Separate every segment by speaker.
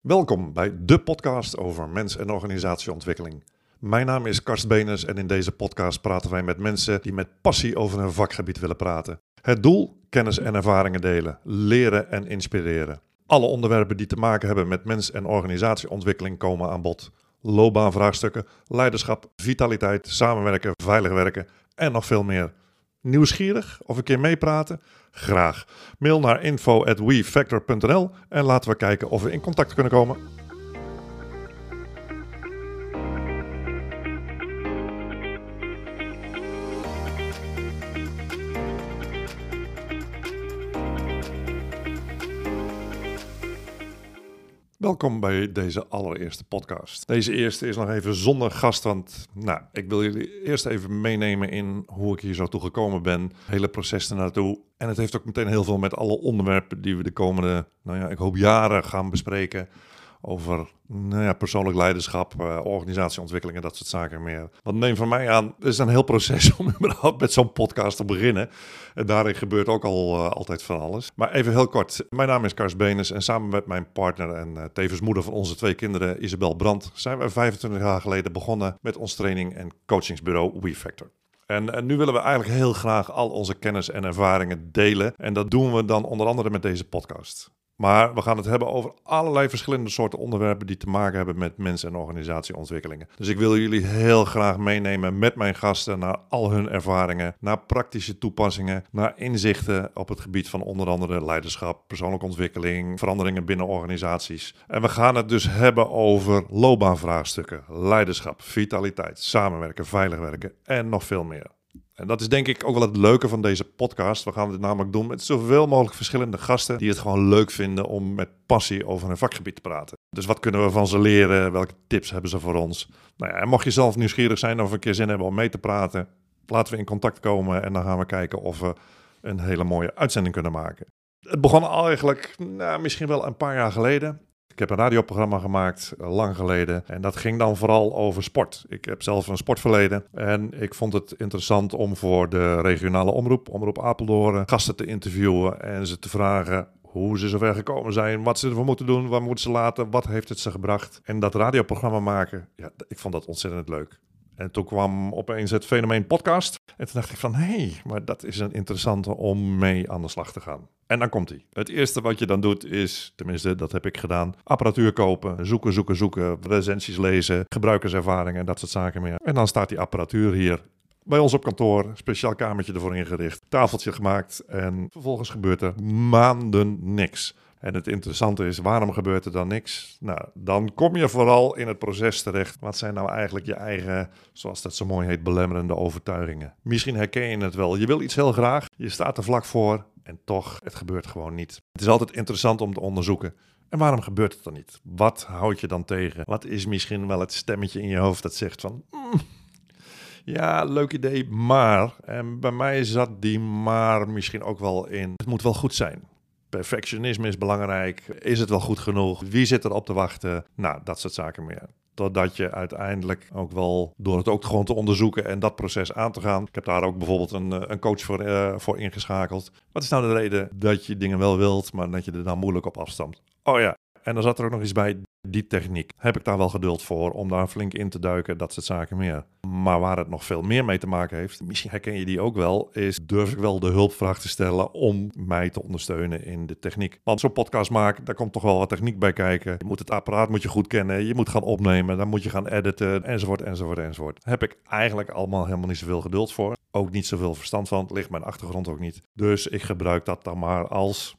Speaker 1: Welkom bij de podcast over mens- en organisatieontwikkeling. Mijn naam is Karst Beners en in deze podcast praten wij met mensen die met passie over hun vakgebied willen praten. Het doel: kennis en ervaringen delen, leren en inspireren. Alle onderwerpen die te maken hebben met mens- en organisatieontwikkeling komen aan bod. Loopbaanvraagstukken, leiderschap, vitaliteit, samenwerken, veilig werken en nog veel meer. Nieuwsgierig of een keer meepraten? Graag. Mail naar info@wefactor.nl en laten we kijken of we in contact kunnen komen. Welkom bij deze allereerste podcast. Deze eerste is nog even zonder gast, want nou, ik wil jullie eerst even meenemen in hoe ik hier zo toe gekomen ben, het hele proces ernaartoe. En het heeft ook meteen heel veel met alle onderwerpen die we de komende, nou ja, ik hoop jaren gaan bespreken over nou ja, persoonlijk leiderschap, uh, organisatieontwikkeling en dat soort zaken meer. Want neem van mij aan, het is een heel proces om überhaupt met zo'n podcast te beginnen. En daarin gebeurt ook al uh, altijd van alles. Maar even heel kort. Mijn naam is Kars Benes en samen met mijn partner en uh, tevens moeder van onze twee kinderen, Isabel Brandt, zijn we 25 jaar geleden begonnen met ons training- en coachingsbureau WeFactor. En, nu willen we eigenlijk heel graag al onze kennis en ervaringen delen. En dat doen we dan onder andere met deze podcast. Maar we gaan het hebben over allerlei verschillende soorten onderwerpen die te maken hebben met mens- en organisatieontwikkelingen. Dus ik wil jullie heel graag meenemen met mijn gasten naar al hun ervaringen, naar praktische toepassingen, naar inzichten op het gebied van onder andere leiderschap, persoonlijke ontwikkeling, veranderingen binnen organisaties. En we gaan het dus hebben over loopbaanvraagstukken, leiderschap, vitaliteit, samenwerken, veilig werken en nog veel meer. En dat is denk ik ook wel het leuke van deze podcast. We gaan dit namelijk doen met zoveel mogelijk verschillende gasten die het gewoon leuk vinden om met passie over hun vakgebied te praten. Dus wat kunnen we van ze leren? Welke tips hebben ze voor ons? Nou ja, en mocht je zelf nieuwsgierig zijn of een keer zin hebben om mee te praten, laten we in contact komen en dan gaan we kijken of we een hele mooie uitzending kunnen maken. Het begon eigenlijk nou, misschien wel een paar jaar geleden. Ik heb een radioprogramma gemaakt, lang geleden. En dat ging dan vooral over sport. Ik heb zelf een sportverleden. En ik vond het interessant om voor de regionale omroep, Omroep Apeldoorn, gasten te interviewen en ze te vragen hoe ze zover gekomen zijn, wat ze ervoor moeten doen, waar moeten ze laten, wat heeft het ze gebracht. En dat radioprogramma maken, ja, ik vond dat ontzettend leuk. En toen kwam opeens het fenomeen podcast. En toen dacht ik van, hé, hey, maar dat is een interessante om mee aan de slag te gaan. En dan komt hij. Het eerste wat je dan doet is, tenminste dat heb ik gedaan, apparatuur kopen, zoeken, zoeken, zoeken, recensies lezen, gebruikerservaringen en dat soort zaken meer. En dan staat die apparatuur hier bij ons op kantoor, speciaal kamertje ervoor ingericht, tafeltje gemaakt en vervolgens gebeurt er maanden niks. En het interessante is, waarom gebeurt er dan niks? Nou, dan kom je vooral in het proces terecht. Wat zijn nou eigenlijk je eigen, zoals dat zo mooi heet, belemmerende overtuigingen? Misschien herken je het wel. Je wil iets heel graag, je staat er vlak voor en toch, het gebeurt gewoon niet. Het is altijd interessant om te onderzoeken. En waarom gebeurt het dan niet? Wat houd je dan tegen? Wat is misschien wel het stemmetje in je hoofd dat zegt van... Mm, ja, leuk idee, maar... En bij mij zat die maar misschien ook wel in... Het moet wel goed zijn. Perfectionisme is belangrijk. Is het wel goed genoeg? Wie zit er op te wachten? Nou, dat soort zaken meer. Totdat je uiteindelijk ook wel, door het ook gewoon te onderzoeken en dat proces aan te gaan. Ik heb daar ook bijvoorbeeld een, een coach voor, uh, voor ingeschakeld. Wat is nou de reden dat je dingen wel wilt, maar dat je er dan moeilijk op afstamt? Oh ja, en dan zat er ook nog iets bij, die techniek. Heb ik daar wel geduld voor om daar flink in te duiken, dat soort zaken meer. Maar waar het nog veel meer mee te maken heeft, misschien herken je die ook wel, is durf ik wel de hulpvraag te stellen om mij te ondersteunen in de techniek. Want zo'n podcast maken, daar komt toch wel wat techniek bij kijken. Je moet het apparaat moet je goed kennen, je moet gaan opnemen, dan moet je gaan editen, enzovoort, enzovoort, enzovoort. Heb ik eigenlijk allemaal helemaal niet zoveel geduld voor. Ook niet zoveel verstand van, ligt mijn achtergrond ook niet. Dus ik gebruik dat dan maar als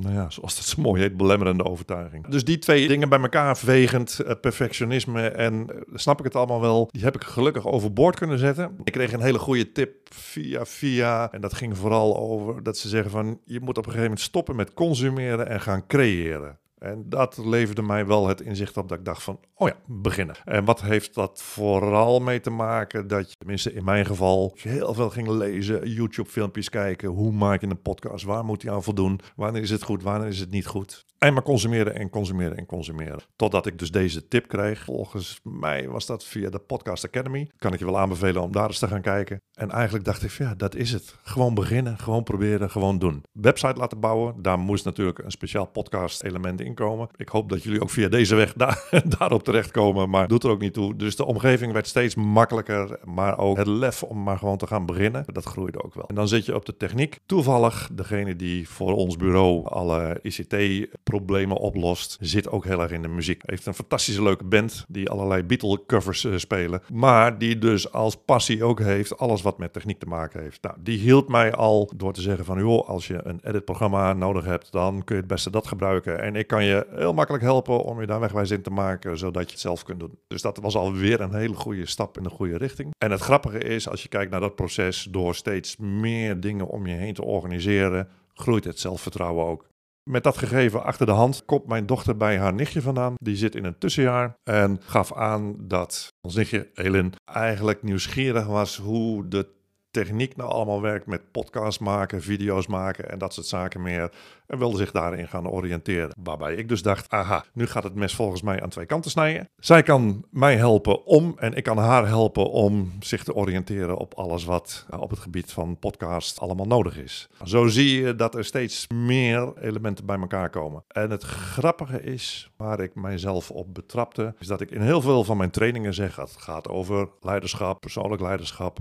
Speaker 1: nou ja, zoals dat zo mooi heet, belemmerende overtuiging. Dus die twee dingen bij elkaar vegend, uh, perfectionisme en uh, snap ik het allemaal wel, die heb ik gelukkig overboord kunnen zetten. Ik kreeg een hele goede tip via via en dat ging vooral over dat ze zeggen van je moet op een gegeven moment stoppen met consumeren en gaan creëren. En dat leverde mij wel het inzicht op dat ik dacht van, oh ja, beginnen. En wat heeft dat vooral mee te maken? Dat je, tenminste in mijn geval, heel veel ging lezen, YouTube-filmpjes kijken. Hoe maak je een podcast? Waar moet je aan voldoen? Wanneer is het goed? Wanneer is het niet goed? En maar consumeren en consumeren en consumeren. Totdat ik dus deze tip kreeg. Volgens mij was dat via de Podcast Academy. Kan ik je wel aanbevelen om daar eens te gaan kijken. En eigenlijk dacht ik, ja, dat is het. Gewoon beginnen, gewoon proberen, gewoon doen. Website laten bouwen. Daar moest natuurlijk een speciaal podcast element in inkomen. Ik hoop dat jullie ook via deze weg daar, daarop terechtkomen, maar doet er ook niet toe. Dus de omgeving werd steeds makkelijker, maar ook het lef om maar gewoon te gaan beginnen, dat groeide ook wel. En dan zit je op de techniek. Toevallig, degene die voor ons bureau alle ICT-problemen oplost, zit ook heel erg in de muziek. Heeft een fantastische leuke band die allerlei Beatle-covers uh, spelen, maar die dus als passie ook heeft alles wat met techniek te maken heeft. Nou, die hield mij al door te zeggen van, joh, als je een editprogramma nodig hebt, dan kun je het beste dat gebruiken. En ik kan je heel makkelijk helpen om je daar wegwijs in te maken, zodat je het zelf kunt doen. Dus dat was alweer een hele goede stap in de goede richting. En het grappige is, als je kijkt naar dat proces, door steeds meer dingen om je heen te organiseren, groeit het zelfvertrouwen ook. Met dat gegeven achter de hand komt mijn dochter bij haar nichtje vandaan. Die zit in een tussenjaar en gaf aan dat ons nichtje, Elin, eigenlijk nieuwsgierig was hoe de techniek nou allemaal werkt met podcast maken, video's maken en dat soort zaken meer. En wilde zich daarin gaan oriënteren. Waarbij ik dus dacht, aha, nu gaat het mes volgens mij aan twee kanten snijden. Zij kan mij helpen om en ik kan haar helpen om zich te oriënteren op alles wat nou, op het gebied van podcast allemaal nodig is. Zo zie je dat er steeds meer elementen bij elkaar komen. En het grappige is, waar ik mijzelf op betrapte, is dat ik in heel veel van mijn trainingen zeg, het gaat over leiderschap, persoonlijk leiderschap,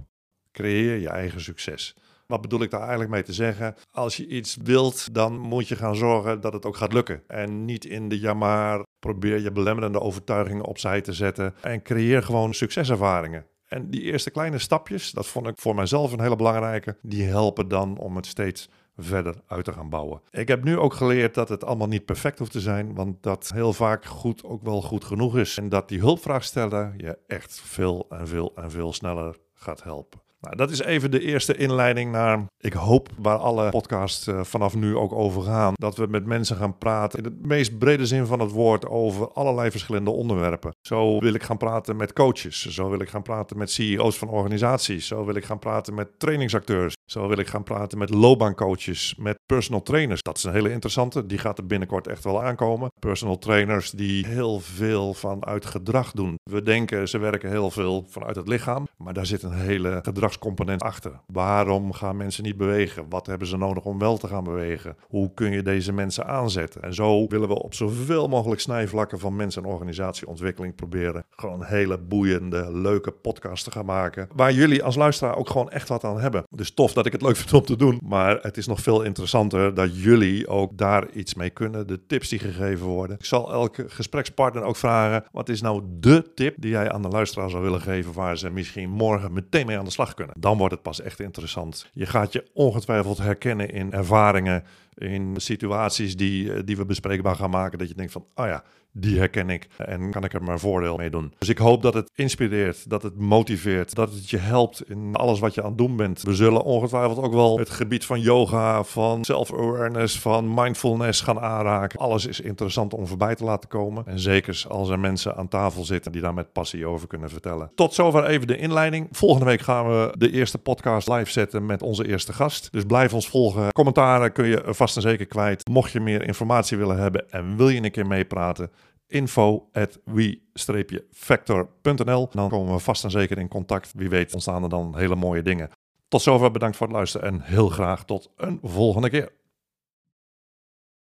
Speaker 1: creëer je eigen succes. Wat bedoel ik daar eigenlijk mee te zeggen? Als je iets wilt, dan moet je gaan zorgen dat het ook gaat lukken. En niet in de jammer probeer je belemmerende overtuigingen opzij te zetten. En creëer gewoon succeservaringen. En die eerste kleine stapjes, dat vond ik voor mijzelf een hele belangrijke. Die helpen dan om het steeds verder uit te gaan bouwen. Ik heb nu ook geleerd dat het allemaal niet perfect hoeft te zijn, want dat heel vaak goed ook wel goed genoeg is. En dat die hulpvraag stellen je echt veel en veel en veel sneller gaat helpen. Nou, dat is even de eerste inleiding naar, ik hoop, waar alle podcasts uh, vanaf nu ook over gaan. Dat we met mensen gaan praten in het meest brede zin van het woord over allerlei verschillende onderwerpen. Zo wil ik gaan praten met coaches. Zo wil ik gaan praten met CEO's van organisaties. Zo wil ik gaan praten met trainingsacteurs. Zo wil ik gaan praten met loopbaancoaches, met personal trainers. Dat is een hele interessante. Die gaat er binnenkort echt wel aankomen. Personal trainers die heel veel vanuit gedrag doen. We denken ze werken heel veel vanuit het lichaam, maar daar zit een hele gedragscomponent achter. Waarom gaan mensen niet bewegen? Wat hebben ze nodig om wel te gaan bewegen? Hoe kun je deze mensen aanzetten? En zo willen we op zoveel mogelijk snijvlakken van mensen- en organisatieontwikkeling proberen gewoon hele boeiende, leuke podcasts te gaan maken. Waar jullie als luisteraar ook gewoon echt wat aan hebben. Dus tof dat ik het leuk vind om te doen. Maar het is nog veel interessanter dat jullie ook daar iets mee kunnen. De tips die gegeven worden. Ik zal elke gesprekspartner ook vragen: wat is nou de tip die jij aan de luisteraar zou willen geven waar ze misschien morgen meteen mee aan de slag kunnen? Dan wordt het pas echt interessant. Je gaat je ongetwijfeld herkennen in ervaringen, in situaties die, die we bespreekbaar gaan maken. Dat je denkt van, oh ja, die herken ik en kan ik er mijn voordeel mee doen. Dus ik hoop dat het inspireert, dat het motiveert, dat het je helpt in alles wat je aan het doen bent. We zullen ongetwijfeld ook wel het gebied van yoga, van self-awareness, van mindfulness gaan aanraken. Alles is interessant om voorbij te laten komen. En zeker als er mensen aan tafel zitten die daar met passie over kunnen vertellen. Tot zover even de inleiding. Volgende week gaan we de eerste podcast live zetten met onze eerste gast. Dus blijf ons volgen. Commentaren kun je vast en zeker kwijt. Mocht je meer informatie willen hebben en wil je een keer meepraten, info at we-factor.nl. Dan komen we vast en zeker in contact. Wie weet ontstaan er dan hele mooie dingen. Tot zover, bedankt voor het luisteren en heel graag tot een volgende keer.